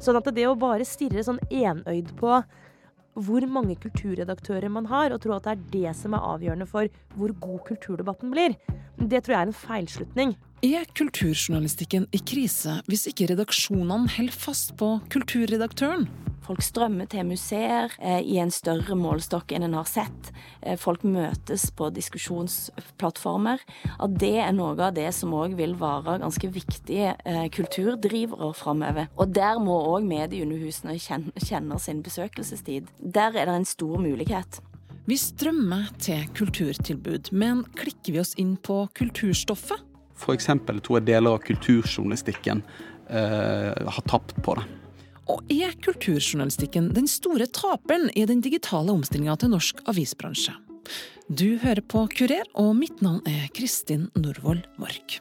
Sånn at det å bare stirre sånn enøyd på hvor mange kulturredaktører man har, og tro at det er det som er avgjørende for hvor god kulturdebatten blir, det tror jeg er en feilslutning. Er kulturjournalistikken i krise hvis ikke redaksjonene holder fast på kulturredaktøren? Folk strømmer til museer eh, i en større målestokk enn en har sett. Eh, folk møtes på diskusjonsplattformer. At det er noe av det som òg vil være ganske viktige eh, kulturdrivere framover. Og der må òg mediehusene kjenne, kjenne sin besøkelsestid. Der er det en stor mulighet. Vi strømmer til kulturtilbud, men klikker vi oss inn på kulturstoffet? F.eks. tror jeg deler av kulturjournalistikken eh, har tapt på det. Og er kulturjournalistikken den store taperen i den digitale omstillinga til norsk avisbransje? Du hører på Kurer, og mitt navn er Kristin Norvoll Mork.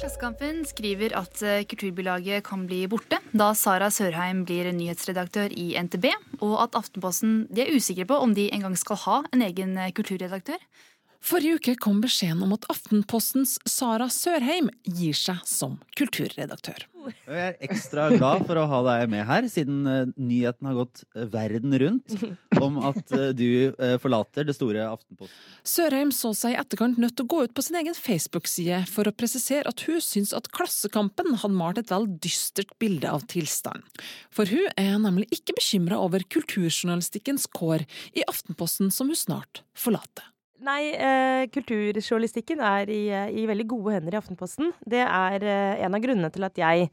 Klassekampen skriver at eh, Kulturbilaget kan bli borte da Sara Sørheim blir nyhetsredaktør i NTB, og at Aftenposten de er usikre på om de engang skal ha en egen eh, kulturredaktør. Forrige uke kom beskjeden om at Aftenpostens Sara Sørheim gir seg som kulturredaktør. Jeg er ekstra glad for å ha deg med her, siden uh, nyheten har gått uh, verden rundt om at uh, du forlater det store Aftenposten. Sørheim så seg i etterkant nødt til å gå ut på sin egen Facebook-side for å presisere at hun syns at Klassekampen hadde malt et vel dystert bilde av tilstanden. For hun er nemlig ikke bekymra over kulturjournalistikkens kår i Aftenposten, som hun snart forlater. Nei, eh, kulturjournalistikken er i, eh, i, veldig gode hender i Aftenposten. Det er eh, en av grunnene til at jeg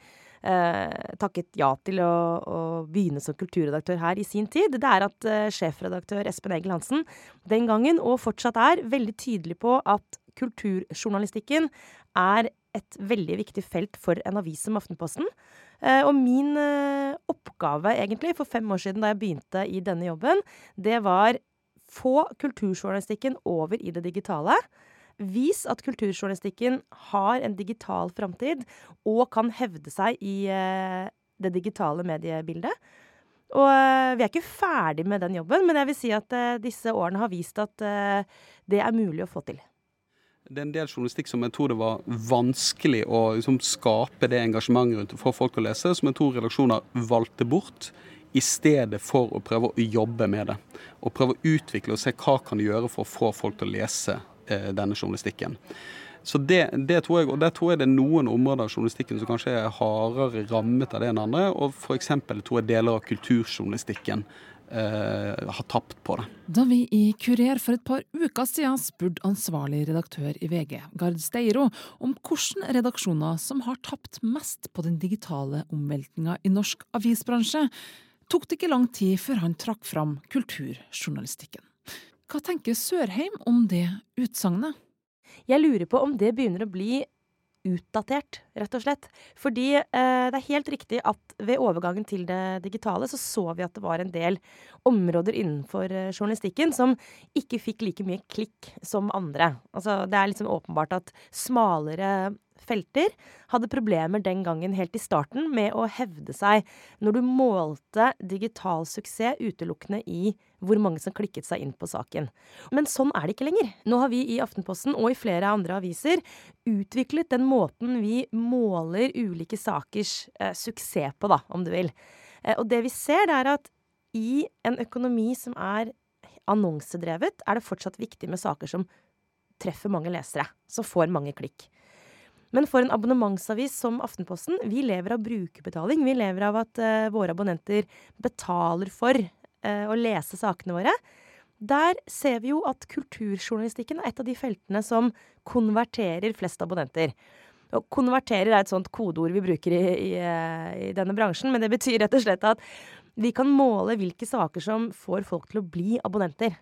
eh, takket ja til å, å, begynne som kulturredaktør her i sin tid. Det er at eh, sjefredaktør Espen Egil Hansen den gangen, og fortsatt er, veldig tydelig på at kulturjournalistikken er et veldig viktig felt for en avis som Aftenposten. Eh, og min oppgave, egentlig, for fem år siden da jeg begynte i denne jobben, det var få kulturjournalistikken over i det digitale. Vis at kulturjournalistikken har en digital framtid og kan hevde seg i eh, det digitale mediebildet. Og eh, vi er ikke ferdig med den jobben, men jeg vil si at eh, disse årene har vist at det er mulig å få til. Det er en del journalistikk som jeg tror det var vanskelig å liksom, skape det engasjementet rundt og folk å lese, som jeg tror redaksjoner valgte bort i stedet for å prøve å jobbe med det. Og prøve å utvikle og se hva kan du gjøre for å få folk til å lese eh, denne journalistikken. Så det, det, tror jeg, og der tror jeg det er noen områder av journalistikken som kanskje er hardere rammet av det enn andre. Og f.eks. tror jeg deler av kulturjournalistikken eh, har tapt på det. Da vi i Kurer for et par uker siden spurte ansvarlig redaktør i VG, Gard Steiro, om hvilke redaksjoner som har tapt mest på den digitale omveltninga i norsk avisbransje, tok det ikke lang tid før han trakk fram kulturjournalistikken. Hva tenker Sørheim om det utsagnet? Jeg lurer på om det begynner å bli utdatert, rett og slett. Fordi eh, det er helt riktig at ved overgangen til det digitale så så vi at det var en del områder innenfor eh, journalistikken som ikke fikk like mye klikk som andre. Altså, det er liksom åpenbart at smalere felter hadde problemer den gangen helt i starten med å hevde seg når du målte digital suksess utelukkende i hvor mange som klikket seg inn på saken. Men sånn er det ikke lenger. Nå har vi i Aftenposten og i flere andre aviser utviklet den måten vi måler ulike sakers eh, suksess på, da, om du vil. Eh, og det vi ser, det er at i en økonomi som er annonsedrevet, er det fortsatt viktig med saker som treffer mange lesere, som får mange klikk. Men for en abonnementsavis som Aftenposten, vi lever av brukerbetaling. Vi lever av at uh, våre abonnenter betaler for uh, å lese sakene våre. Der ser vi jo at kulturjournalistikken er et av de feltene som konverterer flest abonnenter. Og konverterer er et sånt kodeord vi bruker i, i, eh, i, denne bransjen, men det betyr rett og slett at vi kan måle hvilke saker som får folk til å bli abonnenter.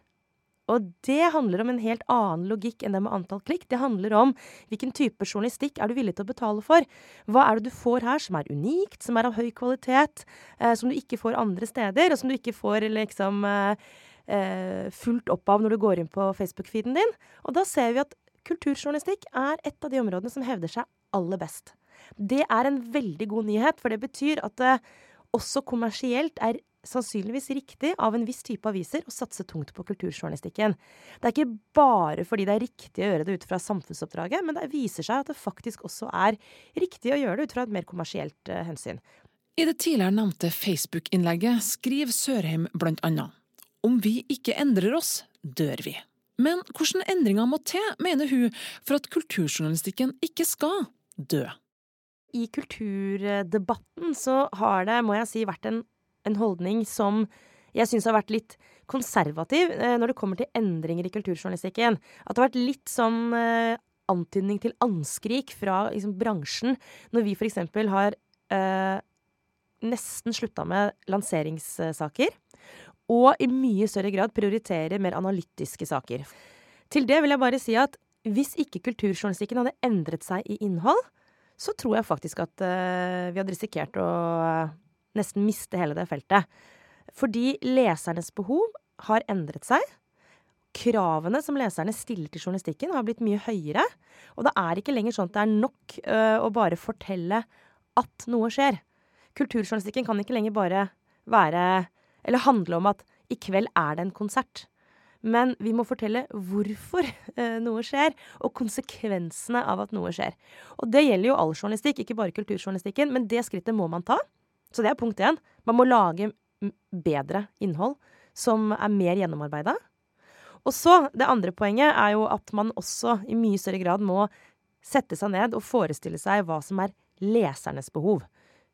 Og det handler om en helt annen logikk enn det med antall klikk. Det handler om hvilken type journalistikk er du villig til å betale for. Hva er det du får her som er unikt, som er av høy kvalitet, eh, som du ikke får andre steder, og som du ikke får liksom eh, eh, fullt opp av når du går inn på Facebook-feeden din. Og da ser vi at kulturjournalistikk er et av de områdene som hevder seg aller best. Det er en veldig god nyhet, for det betyr at det også kommersielt er sannsynligvis riktig av en viss type aviser å satse tungt på kulturjournalistikken. Det er ikke bare fordi det er riktig å gjøre det ut fra samfunnsoppdraget, men det viser seg at det faktisk også er riktig å gjøre det ut fra et mer kommersielt uh, hensyn. I det tidligere nevnte Facebook-innlegget skriver Sørheim blant annet om vi ikke endrer oss, dør vi. Men hvilke endringer må til, mener hun, for at kulturjournalistikken ikke skal dø? I kulturdebatten så har det, må jeg si, vært en en holdning som jeg syns har vært litt konservativ eh, når det kommer til endringer i kulturjournalistikken. At det har vært litt sånn eh, antydning til anskrik fra liksom, bransjen når vi f.eks. har eh, nesten slutta med lanseringssaker. Og i mye større grad prioriterer mer analytiske saker. Til det vil jeg bare si at hvis ikke kulturjournalistikken hadde endret seg i innhold, så tror jeg faktisk at uh, vi hadde risikert å nesten miste hele det feltet. Fordi lesernes behov har endret seg. Kravene som leserne stiller til journalistikken, har blitt mye høyere. Og det er ikke lenger sånn at det er nok uh, å bare fortelle at noe skjer. Kulturjournalistikken kan ikke lenger bare være Eller handle om at i kveld er det en konsert. Men vi må fortelle hvorfor uh, noe skjer, og konsekvensene av at noe skjer. Og det gjelder jo all journalistikk, ikke bare kulturjournalistikken, men det skrittet må man ta. Så det er punkt én. Man må lage bedre innhold som er mer gjennomarbeida. Og så, det andre poenget er jo at man også i mye større grad må sette seg ned og forestille seg hva som er lesernes behov.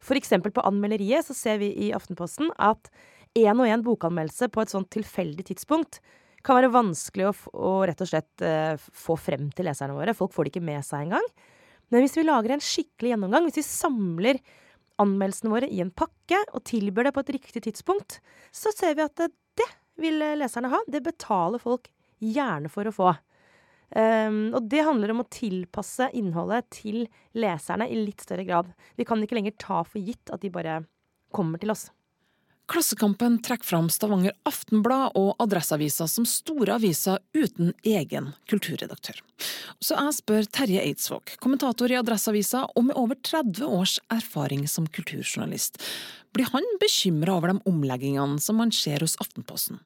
Eksempel på anmelderiet så ser vi i Aftenposten at én og én bokanmeldelse på et sånt tilfeldig tidspunkt kan være vanskelig å, å rett og slett eh, få frem til leserne våre. Folk får det ikke med seg engang. Men hvis vi lager en skikkelig gjennomgang, hvis vi samler anmeldelsene våre i en pakke og tilbyr det på et riktig tidspunkt, så ser vi at det, vil leserne ha. Det betaler folk gjerne for å få. Um, og det handler om å tilpasse innholdet til leserne i litt større grad. Vi kan ikke lenger ta for gitt at de bare kommer til oss. Klassekampen trekker fram Stavanger Aftenblad og Adresseavisa som store aviser uten egen kulturredaktør. Så jeg spør Terje Eidsvåg, kommentator i Adresseavisa og med over 30 års erfaring som kulturjournalist. Blir han bekymra over de omleggingene som man ser hos Aftenposten?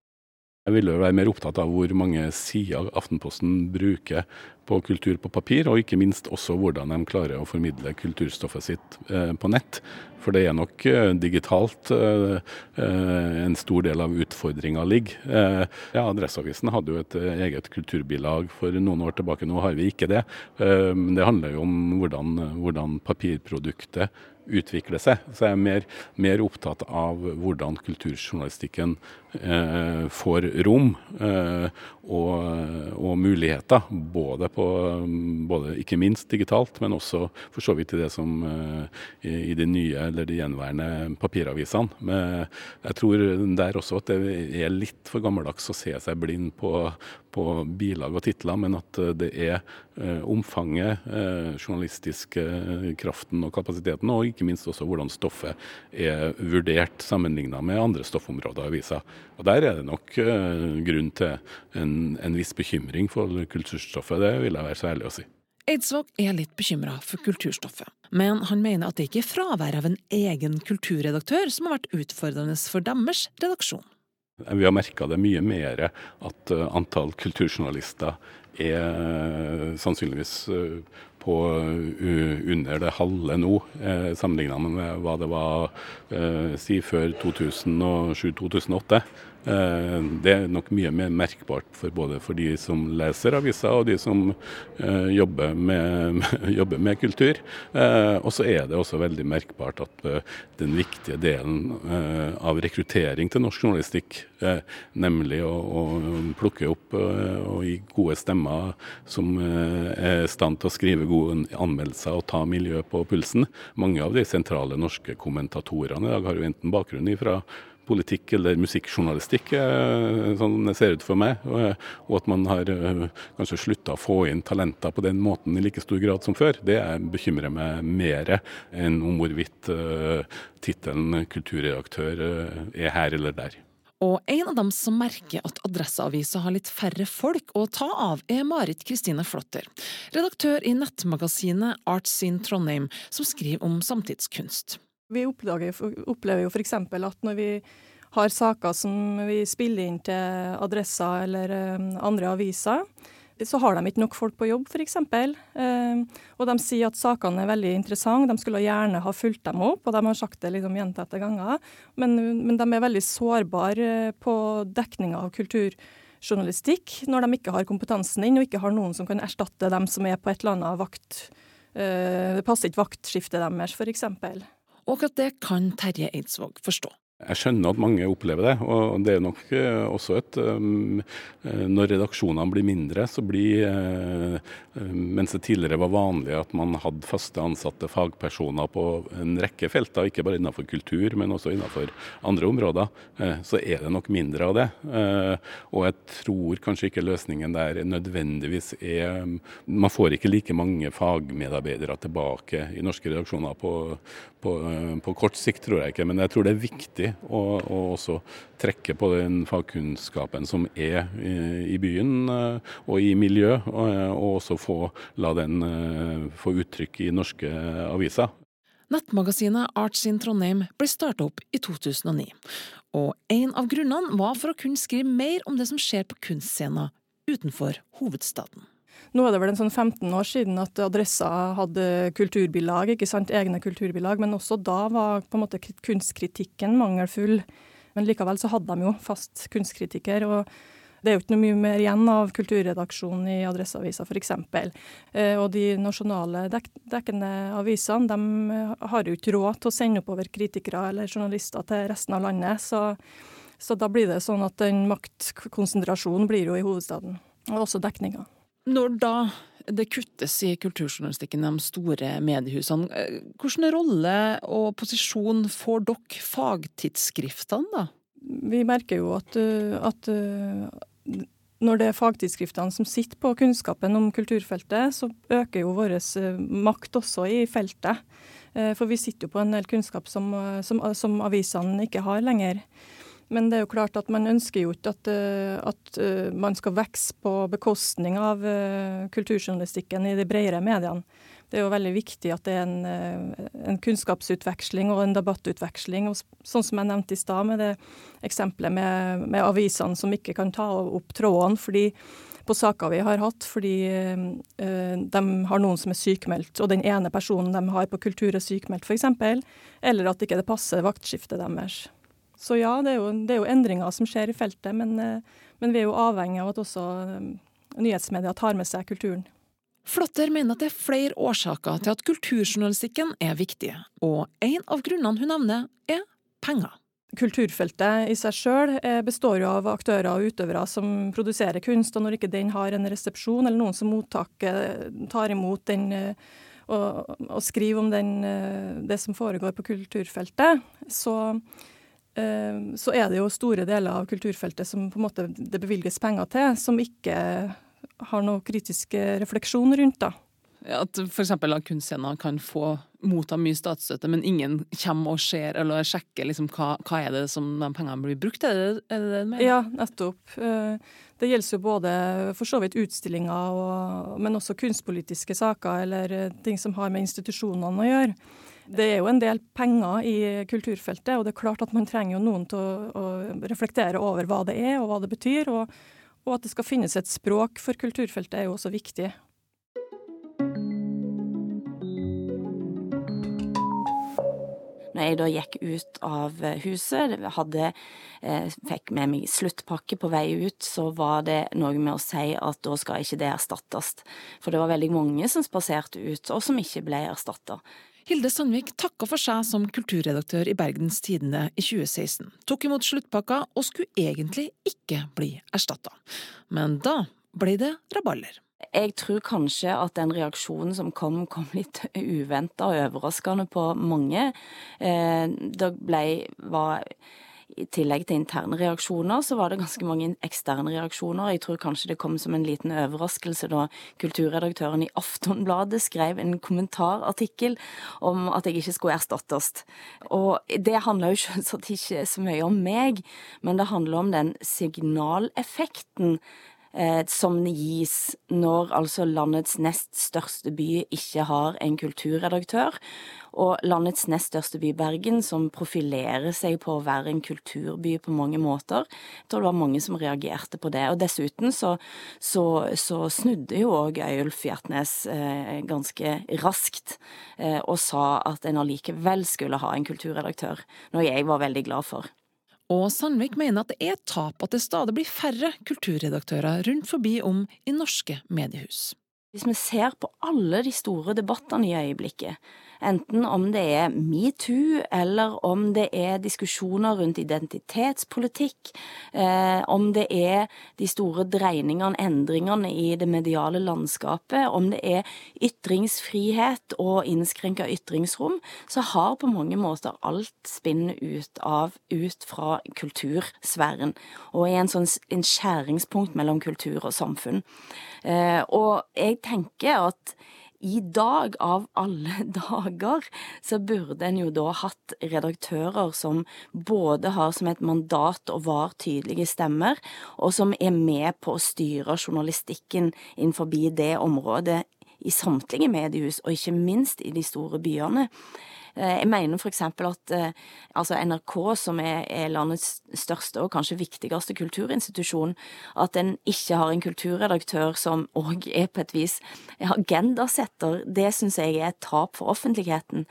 Jeg vil jo være mer opptatt av hvor mange sider Aftenposten bruker på kultur på papir, og ikke minst også hvordan de klarer å formidle kulturstoffet sitt eh, på nett. For det er nok eh, digitalt eh, en stor del av utfordringa ligger. Ja, Adresseavisen hadde jo et eget kulturbilag for noen år tilbake, nå har vi ikke det. Men Det handler jo om hvordan, hvordan papirproduktet utvikle seg. Så jeg er mer, mer opptatt av hvordan kulturjournalistikken eh, får rom eh, og, og, muligheter. Både, på, både, ikke minst digitalt, men også for så vidt i det som eh, i, de nye eller de gjenværende papiravisene. Men jeg tror der også at det er litt for gammeldags å se seg blind på, på bilag og titler, men at det er eh, omfanget, eh, journalistiske kraften og kapasiteten, og ikke minst også hvordan stoffet er vurdert sammenligna med andre stoffområder i avisa. Og Der er det nok grunn til en, en, viss bekymring for kulturstoffet, det vil jeg være så ærlig å si. Eidsvåg er litt bekymra for kulturstoffet, men han mener at det ikke er fraværet av en egen kulturredaktør som har vært utfordrende for deres redaksjon. Vi har merka det mye mer at uh, antall kulturjournalister er uh, sannsynligvis på under det halve nå, eh, sammenligna med hva det var eh, si før 2007-2008. Eh, det er nok mye mer merkbart for både for de som leser aviser og de som eh, jobber med, jobber med kultur. Eh, og så er det også veldig merkbart at den viktige delen av rekruttering til norsk journalistikk, nemlig å, å plukke opp og gi gode stemmer som er i stand til å skrive gode anmeldelser og ta miljøet på pulsen. Mange av de sentrale norske kommentatorene i dag har jo enten bakgrunn fra politikk eller musikkjournalistikk, eh, sånn det ser ut for meg. Og at man har eh, kanskje slutta å få inn talenter på den måten i like stor grad som før, det bekymrer meg mer enn om hvorvidt tittelen kulturredaktør er her eller der. Og en av dem som merker at Adresseavisa har litt færre folk å ta av, er Marit Kristine Flåtter, redaktør i nettmagasinet Arts in Trondheim, som skriver om samtidskunst. Vi opplever jo f.eks. at når vi har saker som vi spiller inn til adresser eller eh, andre aviser, så har de ikke nok folk på jobb, f.eks. Eh, og de sier at sakene er veldig interessante, de skulle gjerne ha fulgt dem opp, og de har sagt det liksom gjentatte ganger. Men, men, de er veldig sårbare eh, på dekninga av kulturjournalistikk når de ikke har kompetansen inn, og ikke har noen som kan erstatte dem som er på et eller annet vakt. Det passer ikke vaktskiftet deres, f.eks. Og at det kan Terje Eidsvåg forstå. Jeg skjønner at mange opplever det, og det er nok eh, også et um, Når redaksjonene blir mindre, så blir Mens det tidligere var vanlig at man hadde faste ansatte fagpersoner på en rekke felter, ikke bare innenfor kultur, men også innenfor andre områder, så er det nok mindre av det. Og jeg tror kanskje ikke løsningen der nødvendigvis er Man får ikke like mange fagmedarbeidere tilbake i norske redaksjoner på, på, på kort sikt, tror jeg ikke. Men jeg tror det er viktig viktig å, å også trekke på den fagkunnskapen som er i, i byen eh, og i miljø, og, og også få la den eh, få uttrykk i norske aviser. Nettmagasinet Arts in Trondheim ble starta opp i 2009, og en av grunnene var for å kunne skrive mer om det som skjer på kunstscener utenfor hovedstaden. Nå er det vel en sånn 15 år siden at Adressa hadde kulturbilag, ikke sant, egne kulturbilag, men også da var på en måte kunstkritikken mangelfull. Men likevel så hadde de jo fast kunstkritiker. og det er jo ikke noe mye mer igjen av kulturredaksjonen i Adresseavisa f.eks. Eh, og de nasjonale dek dekkende avisene de har jo ikke råd til å sende oppover kritikere eller journalister til resten av landet. Så, så da blir det sånn at den maktkonsentrasjonen blir jo i hovedstaden, og også dekninga. Når da det kuttes i kulturjournalistikken de store mediehusene, eh, hvilken rolle og posisjon får dere fagtidsskriftene, da? Vi merker jo at, eh, at eh, når det er fagtidsskriftene som sitter på kunnskapen om kulturfeltet, så øker jo vår makt også i feltet. For vi sitter jo på en del kunnskap som, som, som avisene ikke har lenger. Men det er jo klart at man ønsker jo ikke at, eh, at eh, man skal vokse på bekostning av eh, kulturjournalistikken i de bredere mediene. Det er jo veldig viktig at det er en, en kunnskapsutveksling og en debattutveksling. Og sånn som jeg nevnte i stad, med det eksempelet med, med, avisene som ikke kan ta opp tråden fordi, på saker vi har hatt, fordi uh, de har noen som er sykemeldt, og den ene personen de har på kultur er sykemeldt, f.eks., eller at ikke det passer vaktskiftet deres. Så ja, det er, jo, det er, jo, endringer som skjer i feltet, men, eh, men vi er jo avhengig av at også eh, nyhetsmedia tar med seg kulturen. Flåtter mener at det er flere årsaker til at kulturjournalistikken er viktig, og en av grunnene hun nevner, er penger. Kulturfeltet i seg sjøl eh, består jo av aktører og utøvere som produserer kunst, og når ikke den har en resepsjon eller noen som mottaket tar imot den og, og skriver om den, det som foregår på kulturfeltet, så så er det jo store deler av kulturfeltet som på en måte det bevilges penger til, som ikke har noe kritisk refleksjon rundt. da. At f.eks. kunstscener kan få motta mye statsstøtte, men ingen kommer og ser eller sjekker liksom, hva, hva er det som de pengene blir brukt til? Er det er det, det Ja, nettopp. Eh, det gjelder jo både for så vidt utstillinger, og, men også kunstpolitiske saker eller eh, ting som har med institusjonene å gjøre. Det er jo en del penger i kulturfeltet, og det er klart at man trenger jo noen til å, å reflektere over hva det er og hva det betyr. Og, og, at det skal finnes et språk for kulturfeltet er jo også viktig. Når jeg da gikk ut av huset, hadde, eh, fikk med meg sluttpakke på vei ut, så var det noe med å si at da skal ikke det erstattes. For det var veldig mange som spaserte ut, og som ikke ble erstatta. Hilde Sandvik takka for seg som kulturredaktør i Bergens Tidende i 2016, tok imot sluttpakka og skulle egentlig ikke bli erstatta. Men da ble det rabalder. Jeg tror kanskje at den reaksjonen som kom, kom litt uventa og overraskende på mange. Eh, det ble, var i tillegg til interne reaksjoner, så var det ganske mange eksterne reaksjoner. Jeg tror kanskje det kom som en liten overraskelse da kulturredaktøren i Aftonbladet skrev en kommentarartikkel om at jeg ikke skulle erstattes. Og det handler jo selvsagt ikke så mye om meg, men det handler om den signaleffekten som gis når altså landets nest største by ikke har en kulturredaktør, og landets nest største by, Bergen, som profilerer seg på å være en kulturby på mange måter. Jeg tror det var mange som reagerte på det. Og dessuten så, så, så snudde jo òg Øyulf Hjertnes eh, ganske raskt eh, og sa at en allikevel skulle ha en kulturredaktør, noe jeg var veldig glad for. Og Sandvik mener at det er tap at det stadig blir færre kulturredaktører rundt forbi om i norske mediehus. Hvis vi ser på alle de store debattene i øyeblikket, enten om det er metoo, eller om det er diskusjoner rundt identitetspolitikk, eh, om det er de store dreiningene, endringene i det mediale landskapet, om det er ytringsfrihet og innskrenka ytringsrom, så har på mange måter alt spinnet ut av ut fra kultursfæren, og er en sånn en skjæringspunkt mellom kultur og samfunn. Eh, og jeg tenker at i dag, av alle dager, så burde en jo da hatt redaktører som både har som et mandat å være tydelige stemmer, og som er med på å styre journalistikken innenfor det området i samtlige mediehus, og ikke minst i de store byene. Eh, jeg mener eksempel at eh, altså NRK, som er, landets største og kanskje viktigste kulturinstitusjon, at en ikke har en kulturredaktør som òg er på et vis agendasetter, det syns jeg er et tap for offentligheten.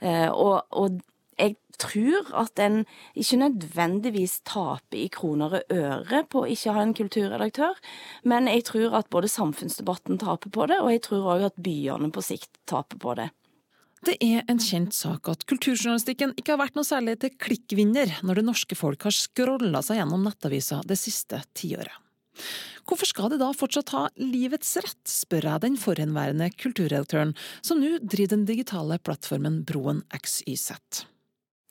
Eh, og, og jeg tror at en ikke nødvendigvis taper i kroner og øre på å ikke ha en kulturredaktør, men jeg tror at både samfunnsdebatten taper på det, og jeg tror òg at byene på sikt taper på det. Det er en kjent sak at kulturjournalistikken ikke har vært noe særlig til klikkvinner når det norske folk har scrolla seg gjennom nettaviser det siste tiåret. Hvorfor skal de da fortsatt ha livets rett, spør jeg den forhenværende kulturredaktøren som nå driver den digitale plattformen Broen XYZ.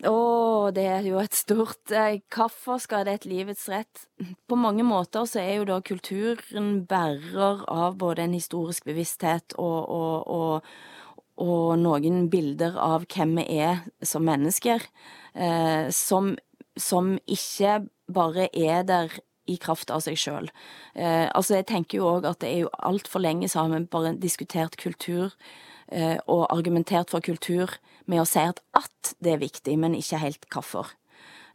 Å, oh, det er jo et stort eh, Hvorfor skal det et livets rett? På mange måter så er jo da kulturen bærer av både en historisk bevissthet og, og, og og noen bilder av hvem vi er som mennesker, eh, som, som, ikke bare er der i kraft av seg sjøl. Eh, altså, jeg tenker jo òg at det er jo altfor lenge så har vi bare diskutert kultur eh, og argumentert for kultur med å si at at det er viktig, men ikke helt hvorfor.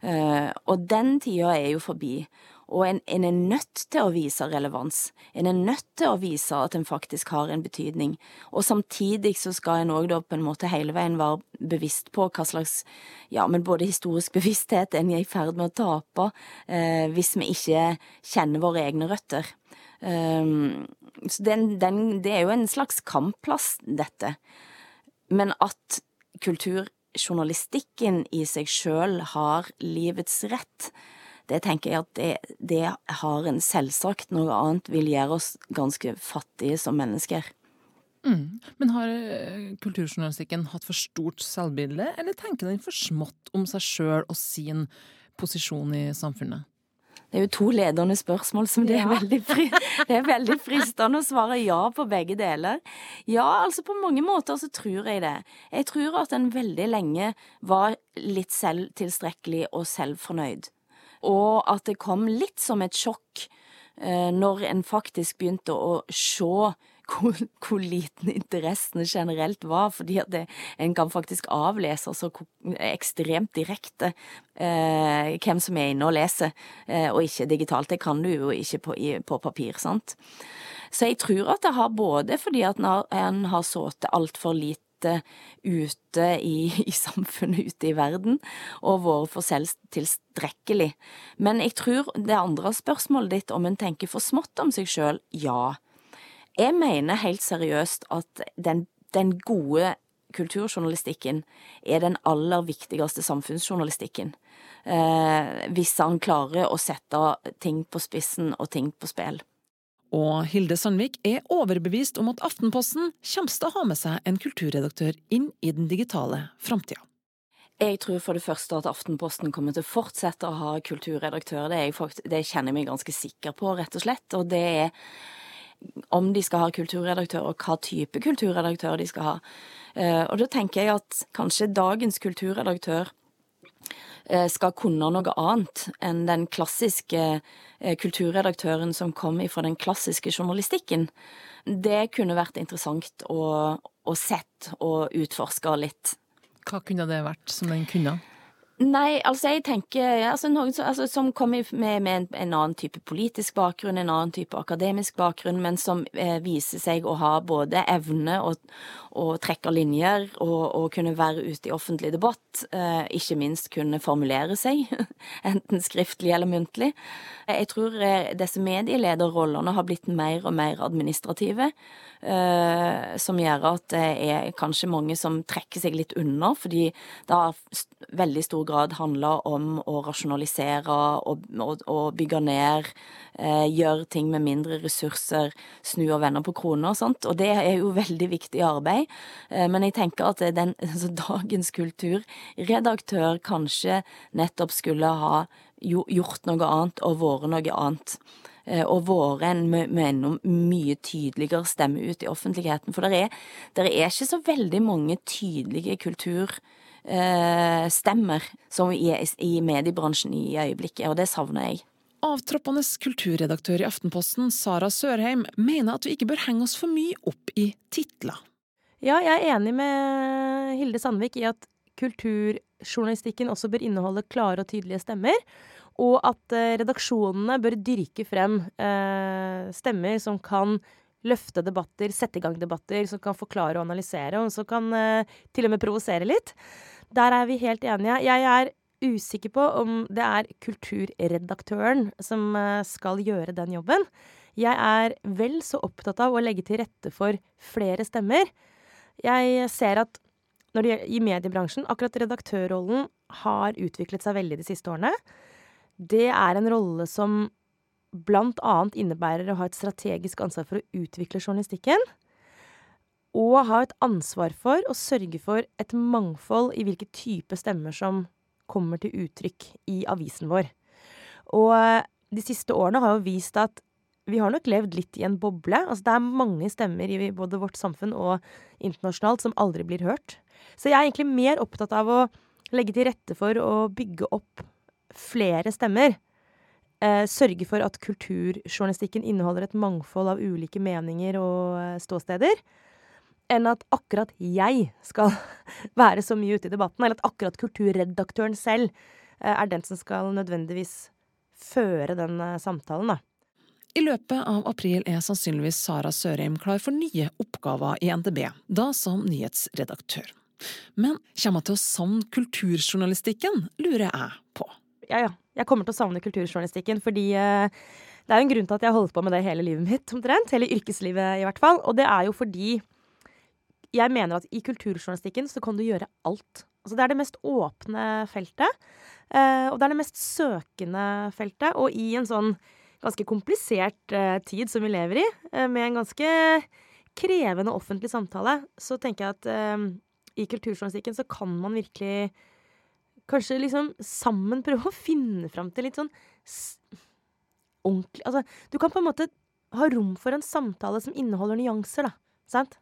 Eh, og den tida er jo forbi. Og en, en, er nødt til å vise relevans. En er nødt til å vise at en faktisk har en betydning. Og samtidig så skal en òg da på en måte hele veien være bevisst på hva slags ja, men både historisk bevissthet en er i ferd med å tape eh, hvis vi ikke kjenner våre egne røtter. Um, så den, den, det er jo en slags kampplass, dette. Men at kulturjournalistikken i seg sjøl har livets rett, det tenker jeg at det, det har en selvsagt. Noe annet vil gjøre oss ganske fattige som mennesker. Mm. Men har eh, kulturjournalistikken hatt for stort selvbilde, eller tenker den for smått om seg sjøl og sin posisjon i samfunnet? Det er jo to ledende spørsmål som det er, veldig, fri, det er veldig fristende å svare ja på begge deler. Ja, altså på mange måter så tror jeg det. Jeg tror at en veldig lenge var litt selvtilstrekkelig og selvfornøyd og at det kom litt som et sjokk eh, når en faktisk begynte å se hvor, hvor, liten interessen generelt var, fordi at det, en kan faktisk avlese så ekstremt direkte eh, hvem som er inne og leser, eh, og ikke digitalt. Det kan du jo ikke på, i, på papir, sant. Så jeg tror at det har både fordi at en har sittet altfor lite ute, ute i, i, samfunnet, ute i verden, og vært for selvtilstrekkelig. Men jeg tror det andre spørsmålet ditt, om en tenker for smått om seg sjøl, ja. Jeg mener helt seriøst at den, den gode kulturjournalistikken er den aller viktigste samfunnsjournalistikken. Eh, hvis han klarer å sette ting på spissen og ting på spill. Og Hilde Sandvik er overbevist om at Aftenposten kommer til å ha med seg en kulturredaktør inn i den digitale framtida. Jeg tror for det første at Aftenposten kommer til å fortsette å ha kulturredaktør. Det, det kjenner jeg meg ganske sikker på, rett og slett. Og det er om de skal ha kulturredaktør, og hva type kulturredaktør de skal ha. Eh, og da tenker jeg at kanskje dagens kulturredaktør skal kunne noe annet enn den klassiske eh, kulturredaktøren som kom ifra den klassiske journalistikken. Det kunne vært interessant å, å sett og utforske litt. Hva kunne det vært som den kunne? Nei, altså jeg tenker altså Noen som, altså, som kommer med, med en, en, annen type politisk bakgrunn, en annen type akademisk bakgrunn, men som eh, viser seg å ha både evne og, og trekke linjer og, og, kunne være ute i offentlig debatt. Eh, ikke minst kunne formulere seg, enten skriftlig eller muntlig. Jeg tror eh, disse medielederrollene har blitt mer og mer administrative. Eh, som gjør at det er kanskje mange som trekker seg litt unna, fordi det har veldig stor grad handla om å rasjonalisere og, og, og bygge ned. Eh, gjøre ting med mindre ressurser, snu og vende på kroner og sånt. Og det er jo veldig viktig arbeid. Eh, men jeg tenker at den, altså, dagens kulturredaktør kanskje nettopp skulle ha gjort noe annet og vært noe annet. Eh, og vært en med mye tydeligere stemme ut i offentligheten. For det er, er, ikke så veldig mange tydelige kulturstemmer som i, i mediebransjen i øyeblikket, og det savner jeg. Avtroppende kulturredaktør i Aftenposten, Sara Sørheim, mener at vi ikke bør henge oss for mye opp i titler. Ja, jeg er enig med Hilde Sandvik i at kulturjournalistikken også bør inneholde klare og tydelige stemmer. Og at eh, redaksjonene bør dyrke frem eh, stemmer som kan løfte debatter, sette i gang debatter, som kan forklare og analysere, og som kan eh, til og med provosere litt. Der er vi helt enige. Jeg er usikker på om det er kulturredaktøren som eh, skal gjøre den jobben. Jeg er vel så opptatt av å legge til rette for flere stemmer. Jeg ser at når det gjelder, i mediebransjen, akkurat redaktørrollen har utviklet seg veldig de siste årene det er en rolle som annet innebærer å ha et strategisk ansvar for å utvikle journalistikken. Og ha et ansvar for å sørge for et mangfold i hvilke type stemmer som kommer til uttrykk i avisen vår. Og eh, de siste årene har jo vist at vi har nok levd litt i en boble. Altså det er mange stemmer i både vårt samfunn og internasjonalt som aldri blir hørt. Så jeg er egentlig mer opptatt av å legge til rette for å bygge opp flere stemmer. Eh, sørge for at kulturjournalistikken inneholder et mangfold av ulike meninger og eh, ståsteder. Enn at akkurat jeg skal være så mye ute i debatten, eller at akkurat kulturredaktøren selv eh, er den som skal nødvendigvis føre den samtalen, da. I løpet av april er sannsynligvis Sara Sørheim klar for nye oppgaver i NTB, da som nyhetsredaktør. Men kommer hun til å savne kulturjournalistikken, lurer jeg på ja, ja. Jeg kommer til å savne kulturjournalistikken, fordi uh, det er jo en grunn til at jeg har holdt på med det hele livet mitt, omtrent. Hele yrkeslivet, i hvert fall. Og det er jo fordi jeg mener at i kulturjournalistikken så kan du gjøre alt. Altså det er det mest åpne feltet. Uh, og det er det mest søkende feltet. Og i en sånn ganske komplisert uh, tid som vi lever i, med en ganske krevende offentlig samtale, så tenker jeg at i kulturjournalistikken så kan man virkelig Kanskje liksom sammen prøve å finne fram til litt sånn ordentlig Altså, du kan på en måte ha rom for en samtale som inneholder nyanser, da. Sant?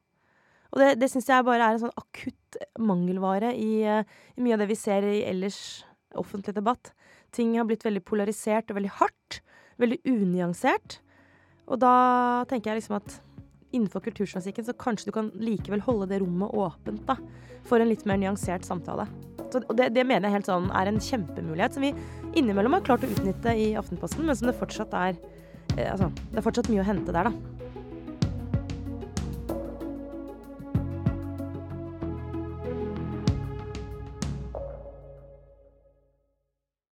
Og det, det syns jeg bare er en sånn akutt mangelvare i, uh, i, mye av det vi ser i ellers offentlig debatt. Ting har blitt veldig polarisert og veldig hardt. Veldig unyansert. Og da tenker jeg liksom at innenfor kulturjournalistikken så kanskje du kan likevel holde det rommet åpent da, for en litt mer nyansert samtale. Så, og det, det, mener jeg helt sånn er en kjempemulighet som vi innimellom har klart å utnytte i Aftenposten, men som det fortsatt er eh, altså, Det er fortsatt mye å hente der, da.